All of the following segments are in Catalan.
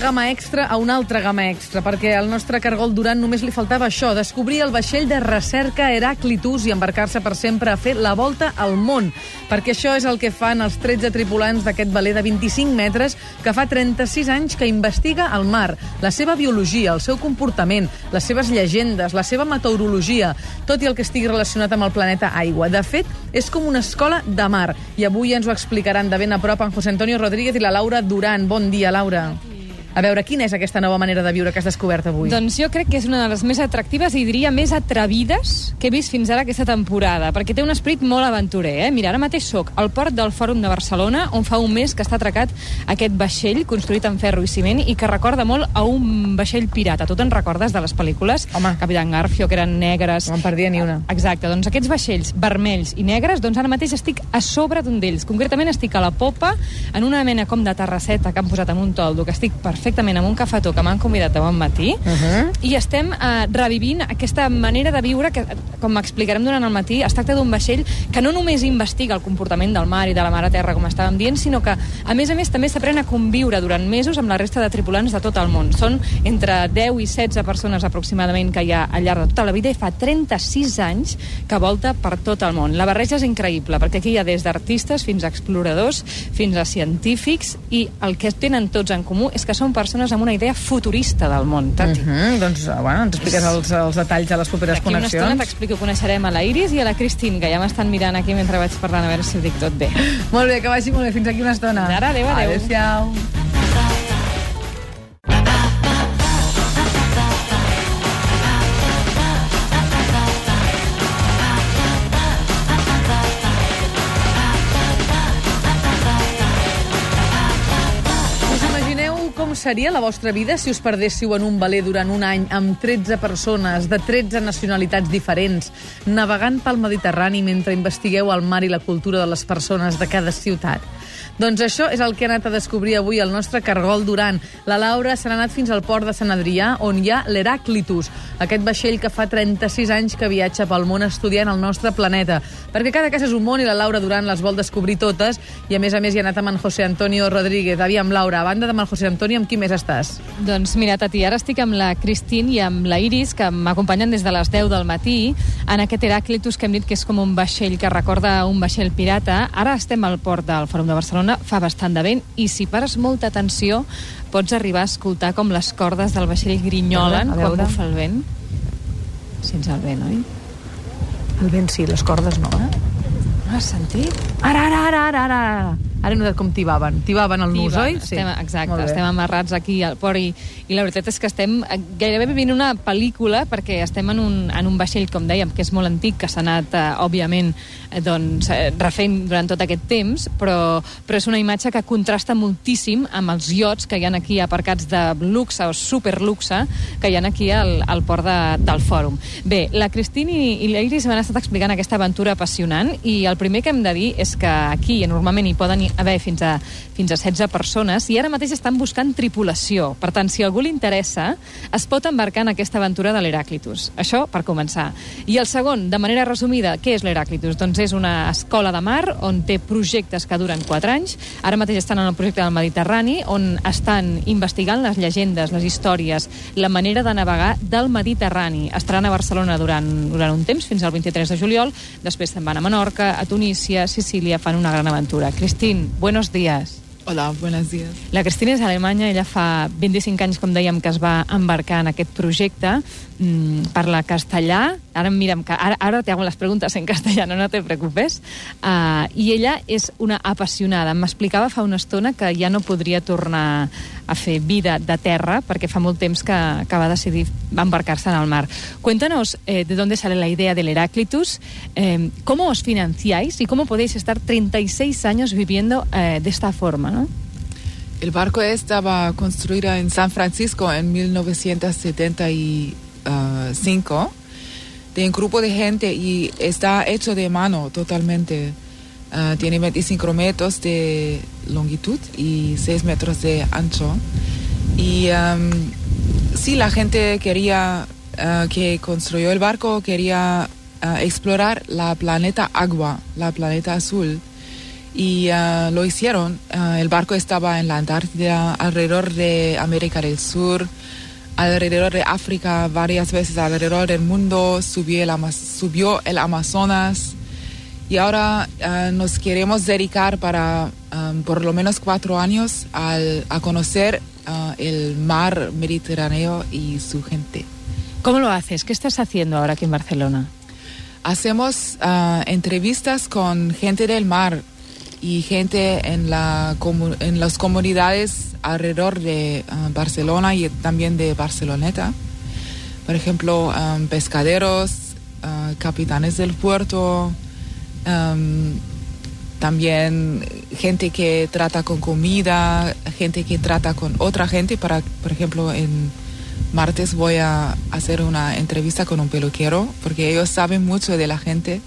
gamma extra a una altra gamma extra, perquè al nostre Cargol Duran només li faltava això, descobrir el vaixell de recerca Heraclitus i embarcar-se per sempre a fer la volta al món, perquè això és el que fan els 13 tripulants d'aquest veler de 25 metres que fa 36 anys que investiga el mar, la seva biologia, el seu comportament, les seves llegendes, la seva meteorologia, tot i el que estigui relacionat amb el planeta aigua. De fet, és com una escola de mar, i avui ens ho explicaran de ben a prop en José Antonio Rodríguez i la Laura Duran. Bon dia, Laura. A veure, quina és aquesta nova manera de viure que has descobert avui? Doncs jo crec que és una de les més atractives i diria més atrevides que he vist fins ara aquesta temporada, perquè té un esperit molt aventurer. Eh? Mira, ara mateix sóc al port del Fòrum de Barcelona, on fa un mes que està atracat aquest vaixell construït en ferro i ciment i que recorda molt a un vaixell pirata. Tu te'n recordes de les pel·lícules? Home. Capitán Garfio, que eren negres. No em perdia ni una. Exacte, doncs aquests vaixells vermells i negres, doncs ara mateix estic a sobre d'un d'ells. Concretament estic a la popa, en una mena com de terrasseta que han posat en un toldo, que estic perfectament amb un cafetó que m'han convidat de bon matí, Uh -huh. i estem eh, revivint aquesta manera de viure que, com explicarem durant el matí, es tracta d'un vaixell que no només investiga el comportament del mar i de la mar a terra, com estàvem dient, sinó que, a més a més, també s'aprèn a conviure durant mesos amb la resta de tripulants de tot el món. Són entre 10 i 16 persones aproximadament que hi ha al llarg de tota la vida i fa 36 anys que volta per tot el món. La barreja és increïble, perquè aquí hi ha des d'artistes fins a exploradors, fins a científics, i el que tenen tots en comú és que són persones amb una idea futurista del món, Tati. Uh -huh. Doncs, bueno, ens expliques els, els detalls a les properes D'aquí una estona connexions. t'explico, coneixerem a la Iris i a la Cristín, que ja m'estan mirant aquí mentre vaig parlant, a veure si ho dic tot bé. Molt bé, que vagi molt bé. Fins aquí una estona. Ara, adéu, adéu. Adéu-siau. Com seria la vostra vida si us perdéssiu en un veler durant un any amb 13 persones de 13 nacionalitats diferents, navegant pel Mediterrani mentre investigueu el mar i la cultura de les persones de cada ciutat? Doncs això és el que ha anat a descobrir avui el nostre cargol Duran. La Laura se n'ha anat fins al port de Sant Adrià, on hi ha l'Heraclitus, aquest vaixell que fa 36 anys que viatja pel món estudiant el nostre planeta. Perquè cada cas és un món i la Laura Duran les vol descobrir totes, i a més a més hi ha anat amb en José Antonio Rodríguez. Aviam, Laura, a banda de amb el José Antonio, amb qui més estàs? Doncs mira, Tati, ara estic amb la Cristín i amb la Iris, que m'acompanyen des de les 10 del matí, en aquest Heraclitus que hem dit que és com un vaixell que recorda un vaixell pirata. Ara estem al port del Fòrum de Barcelona, fa bastant de vent, i si pares molta atenció pots arribar a escoltar com les cordes del vaixell grinyolen A quan veure. bufa el vent. Sents el vent, oi? El vent sí, les cordes no, eh? No has sentit? Ara, ara, ara, ara, ara, ara. He notat com tibaven. Tibaven el nus, oi? Estem, exacte, Molt bé. estem amarrats aquí al port i, i la veritat és que estem eh, gairebé vivint una pel·lícula perquè estem en un, en un vaixell, com dèiem, que és molt antic, que s'ha anat, eh, òbviament, eh, doncs, eh, refent durant tot aquest temps, però, però és una imatge que contrasta moltíssim amb els iots que hi ha aquí aparcats de luxe o superluxe que hi ha aquí al, al port de, del fòrum. Bé, la Cristina i, i l'Iris m'han estat explicant aquesta aventura apassionant i el primer que hem de dir és que aquí normalment hi poden haver fins a, fins a 16 persones i ara mateix estan buscant tripulació. Per tant, si algú li interessa, es pot embarcar en aquesta aventura de l'Heràclitus. Això per començar. I el segon, de manera resumida, què és l'Heràclitus? Doncs és una escola de mar on té projectes que duren 4 anys. Ara mateix estan en el projecte del Mediterrani, on estan investigant les llegendes, les històries, la manera de navegar del Mediterrani. Estaran a Barcelona durant, durant un temps, fins al 23 de juliol. Després se'n van a Menorca, a Tunísia, a Sicília, fan una gran aventura. Cristín, buenos días. Hola, buenos días. La Cristina és alemanya, ella fa 25 anys, com dèiem, que es va embarcar en aquest projecte, mm, parla castellà, ara mira'm, que ara, ara te hago les preguntes en castellà, no, no te preocupes, uh, i ella és una apassionada. M'explicava fa una estona que ja no podria tornar a fer vida de terra, perquè fa molt temps que, que va decidir embarcar-se en el mar. Cuéntanos eh, de dónde sale la idea del Heráclitus, eh, cómo os financiáis y cómo podéis estar 36 años viviendo eh, de esta forma, ¿no? El barco estaba construido en San Francisco en 1975 de un grupo de gente y está hecho de mano totalmente. Ah, tiene 25 metros de longitud y 6 metros de ancho. Y am, sí, la gente quería ah, que construyó el barco, quería ah, explorar la planeta agua, la planeta azul. Y lo hicieron. El barco estaba en la Antártida, alrededor de América del Sur, alrededor de África, varias veces alrededor del mundo, subió el, Ama- subió el Amazonas. Y ahora ah, nos queremos dedicar para ah, por lo menos cuatro años al- a conocer ah, el mar Mediterráneo y su gente. ¿Cómo lo haces? ¿Qué estás haciendo ahora aquí en Barcelona? Hacemos ah, entrevistas con gente del mar y gente en, la en las comunidades alrededor de ah, Barcelona y también de Barceloneta. Por ejemplo, ah, pescaderos, ah, capitanes del puerto, am, también gente que trata con comida, gente que trata con otra gente. Para, por ejemplo, en martes voy a hacer una entrevista con un peluquero porque ellos saben mucho de la gente.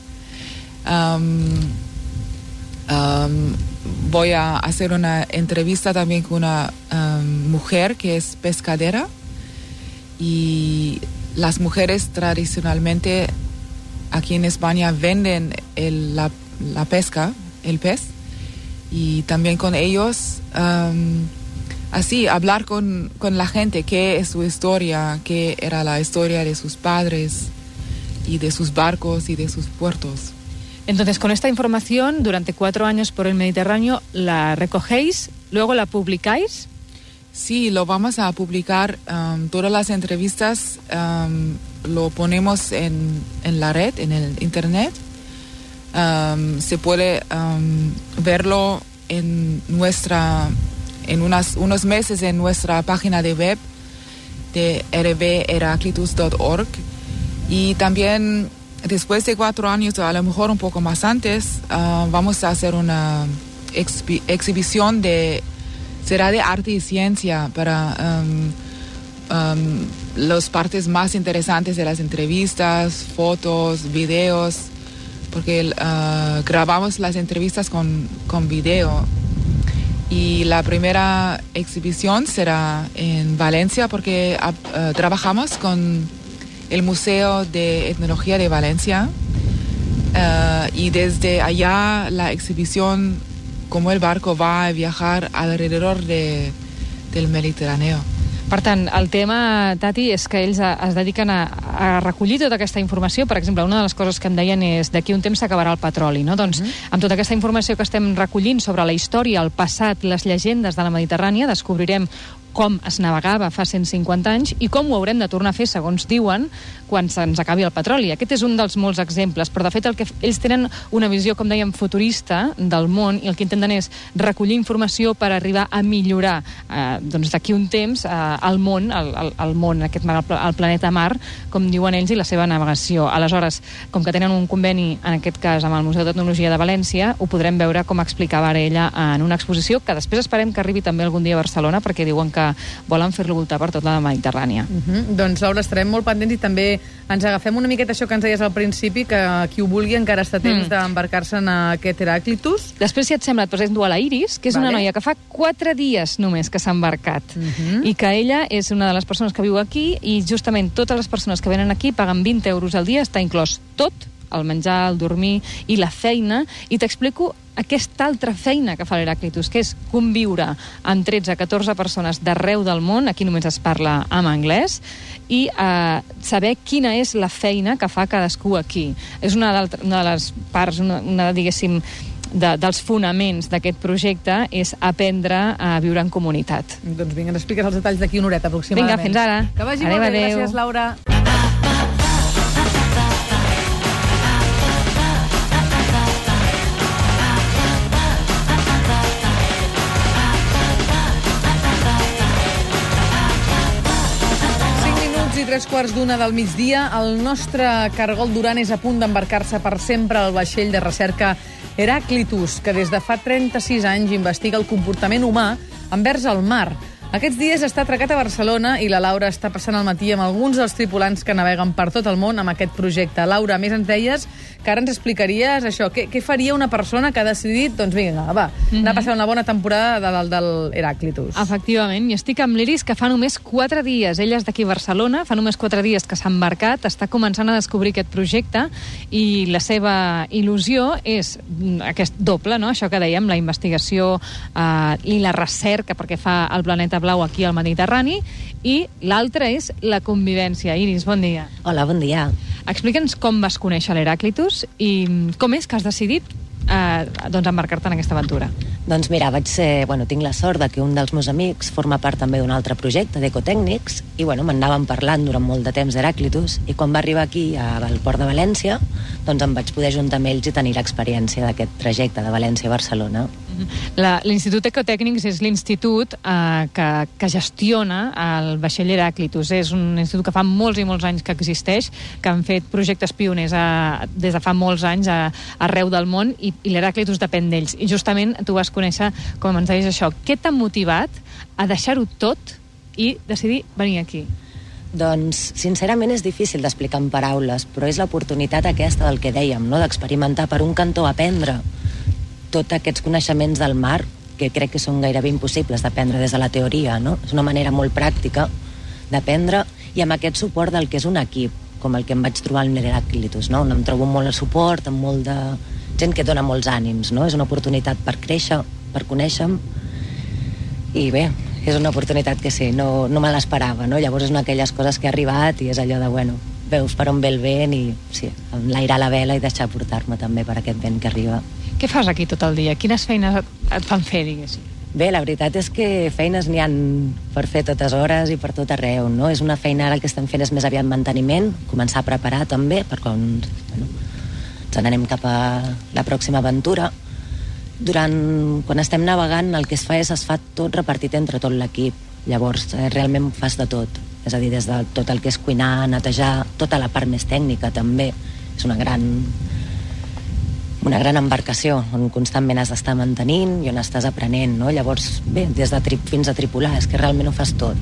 Voy a hacer una entrevista también con una mujer que es pescadera y las mujeres tradicionalmente aquí en España venden la, pesca, el pez, y también con ellos, así, hablar con, con la gente, qué es su historia, qué era la historia de sus padres y de sus barcos y de sus puertos. Entonces, con esta información, durante cuatro años por el Mediterráneo, la recogéis, luego la publicáis. Sí, lo vamos a publicar, am, todas las entrevistas am, lo ponemos en, en la red, en el internet. Am, se puede verlo en nuestra, en unas, unos meses en nuestra página de web de rbheraclitus.org y también después de cuatro años, a lo mejor un poco más antes, ah, vamos a hacer una exhibición de será de arte y ciencia para um, las partes más interesantes de las entrevistas, fotos, videos, porque ah, grabamos las entrevistas con, con video. Y la primera exhibición será en Valencia porque ah, trabajamos con el Museo de Etnología de Valencia Ah, y desde allá la exhibición, como el barco va a viajar alrededor de, del Mediterráneo. Per tant, el tema, Tati, és que ells a, es dediquen a, a recollir tota aquesta informació. Per exemple, una de les coses que em deien és d'aquí un temps s'acabarà el petroli, no? Doncs amb tota aquesta informació que estem recollint sobre la història, el passat, les llegendes de la Mediterrània, descobrirem com es navegava fa 150 anys i com ho haurem de tornar a fer, segons diuen, quan se'ns acabi el petroli. Aquest és un dels molts exemples, però de fet el que ells tenen una visió, com dèiem, futurista del món i el que intenten és recollir informació per arribar a millorar eh, doncs d'aquí un temps eh, el món, el, el, el món, aquest mar, el planeta Mar, com diuen ells, i la seva navegació. Aleshores, com que tenen un conveni, en aquest cas amb el Museu de Tecnologia de València, ho podrem veure com explicava ara ella en una exposició que després esperem que arribi també algun dia a Barcelona perquè diuen que volen fer-lo voltar per tota la Mediterrània. Uh -huh. Doncs, Laura, estarem molt pendents i també ens agafem una miqueta això que ens deies al principi, que qui ho vulgui encara està temps Mm. d'embarcar-se en aquest Heràclitus. Després, si et sembla, et presento a la Iris, que és Vale. una noia que fa quatre dies només que s'ha embarcat. Mhm. I que ella és una de les persones que viu aquí i justament totes les persones que venen aquí paguen 20 euros al dia, està inclòs tot, el menjar, el dormir i la feina, i t'explico aquesta altra feina que fa l'Heraclitus, que és conviure amb 13-14 persones d'arreu del món, aquí només es parla en anglès, i eh, saber quina és la feina que fa cadascú aquí. És una, una de les parts, una, una diguéssim, de, dels fonaments d'aquest projecte és aprendre a viure en comunitat. Doncs vinga, ens expliques els detalls d'aquí una horeta aproximadament. Vinga, fins ara. Que vagi Adéu, molt bé, adéu. gràcies, Laura. Tres quarts d'una del migdia. El nostre cargol Duran és a punt d'embarcar-se per sempre al vaixell de recerca Heraclitus, que des de fa 36 anys investiga el comportament humà envers el mar. Aquests dies està atracat a Barcelona i la Laura està passant el matí amb alguns dels tripulants que naveguen per tot el món amb aquest projecte. Laura, més ens deies que ara ens explicaries això, què, què faria una persona que ha decidit, doncs vinga, va, mm -hmm. anar a passar una bona temporada de dalt del Heràclitus. Efectivament, i estic amb l'Iris que fa només 4 dies. Ella és d'aquí a Barcelona, fa només 4 dies que s'ha embarcat, està començant a descobrir aquest projecte i la seva il·lusió és mm, aquest doble, no? això que dèiem, la investigació eh, i la recerca perquè fa el planeta blau aquí al Mediterrani, i l'altre és la convivència. Iris, bon dia. Hola, bon dia. Explica'ns com vas conèixer l'Heràclitus i com és que has decidit eh, doncs embarcar-te en aquesta aventura. Doncs mira, vaig ser, bueno, tinc la sort de que un dels meus amics forma part també d'un altre projecte d'ecotècnics i bueno, m'anàvem parlant durant molt de temps d'Heràclitus i quan va arribar aquí al port de València doncs em vaig poder juntar amb ells i tenir l'experiència d'aquest trajecte de València a Barcelona. L'Institut Ecotècnics és l'institut eh, que, que gestiona el vaixell Heràclitus. És un institut que fa molts i molts anys que existeix, que han fet projectes pioners a, des de fa molts anys a, arreu del món i, i l'Heràclitus depèn d'ells. I justament tu vas conèixer, com ens deies això, què t'ha motivat a deixar-ho tot i decidir venir aquí? Doncs, sincerament, és difícil d'explicar en paraules, però és l'oportunitat aquesta del que dèiem, no? d'experimentar per un cantó aprendre tots aquests coneixements del mar que crec que són gairebé impossibles d'aprendre des de la teoria, no? És una manera molt pràctica d'aprendre i amb aquest suport del que és un equip, com el que em vaig trobar al Heraclitus, no? On em trobo molt de suport, amb molt de gent que dona molts ànims, no? És una oportunitat per créixer, per conèixer i bé, és una oportunitat que sí, no, no me l'esperava, no? Llavors és una d'aquelles coses que ha arribat i és allò de, bueno, veus per on ve el vent i sí, enlairar la vela i deixar portar-me també per aquest vent que arriba. Què fas aquí tot el dia? Quines feines et fan fer, diguéssim? Bé, la veritat és que feines n'hi han per fer totes hores i per tot arreu, no? És una feina ara que estem fent és més aviat manteniment, començar a preparar també per quan bueno, ens n'anem cap a la pròxima aventura. Durant, quan estem navegant, el que es fa és es fa tot repartit entre tot l'equip. Llavors, eh, realment fas de tot. És a dir, des de tot el que és cuinar, netejar, tota la part més tècnica també. És una gran una gran embarcació on constantment has d'estar mantenint i on estàs aprenent, no? Llavors, bé, des de trip fins a tripular, és que realment ho fas tot.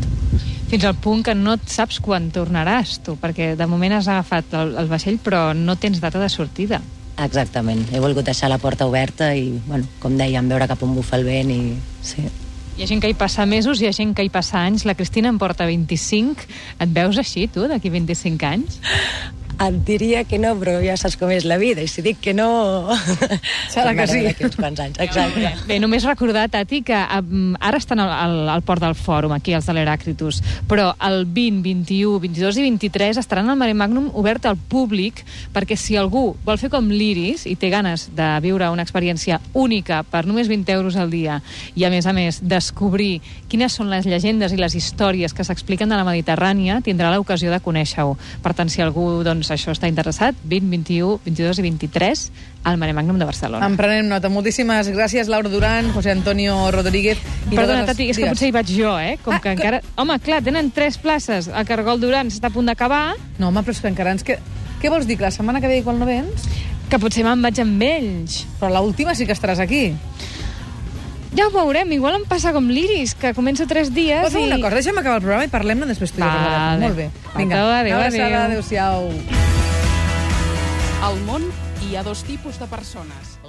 Fins al punt que no et saps quan tornaràs, tu, perquè de moment has agafat el, el vaixell però no tens data de sortida. Exactament. He volgut deixar la porta oberta i, bueno, com dèiem, veure cap on bufa el vent i... Sí. Hi ha gent que hi passa mesos, hi ha gent que hi passa anys. La Cristina en porta 25. Et veus així, tu, d'aquí 25 anys? Et diria que no, però ja saps com és la vida, i si dic que no... Serà que sí. Uns quants anys, exacte. Bé, només recordar, Tati, que ara estan al, al, al port del Fòrum, aquí, els de l'Heràclitus, però el 20, 21, 22 i 23 estaran al Mare Magnum obert al públic, perquè si algú vol fer com l'Iris i té ganes de viure una experiència única per només 20 euros al dia, i a més a més descobrir quines són les llegendes i les històries que s'expliquen de la Mediterrània, tindrà l'ocasió de conèixer-ho. Per tant, si algú doncs, això està interessat, 20, 21, 22 i 23 al Mare Magnum de Barcelona. En prenem nota. Moltíssimes gràcies, Laura Duran, José Antonio Rodríguez... I Perdona, Tati, és que potser hi vaig jo, eh? Com ah, que encara... Que... Home, clar, tenen tres places. El Cargol Duran s'està a punt d'acabar. No, home, però és que encara ens... Que... Què vols dir, que la setmana que ve quan no vens? Que potser me'n vaig amb ells. Però l'última sí que estaràs aquí. Ja ho veurem, igual em passa com l'Iris, que comença tres dies Pots i... una cosa, deixa'm acabar el programa i parlem-ne després tu jo. Molt bé. Vinga, adéu, adéu. adéu. Al món hi ha dos tipus de persones.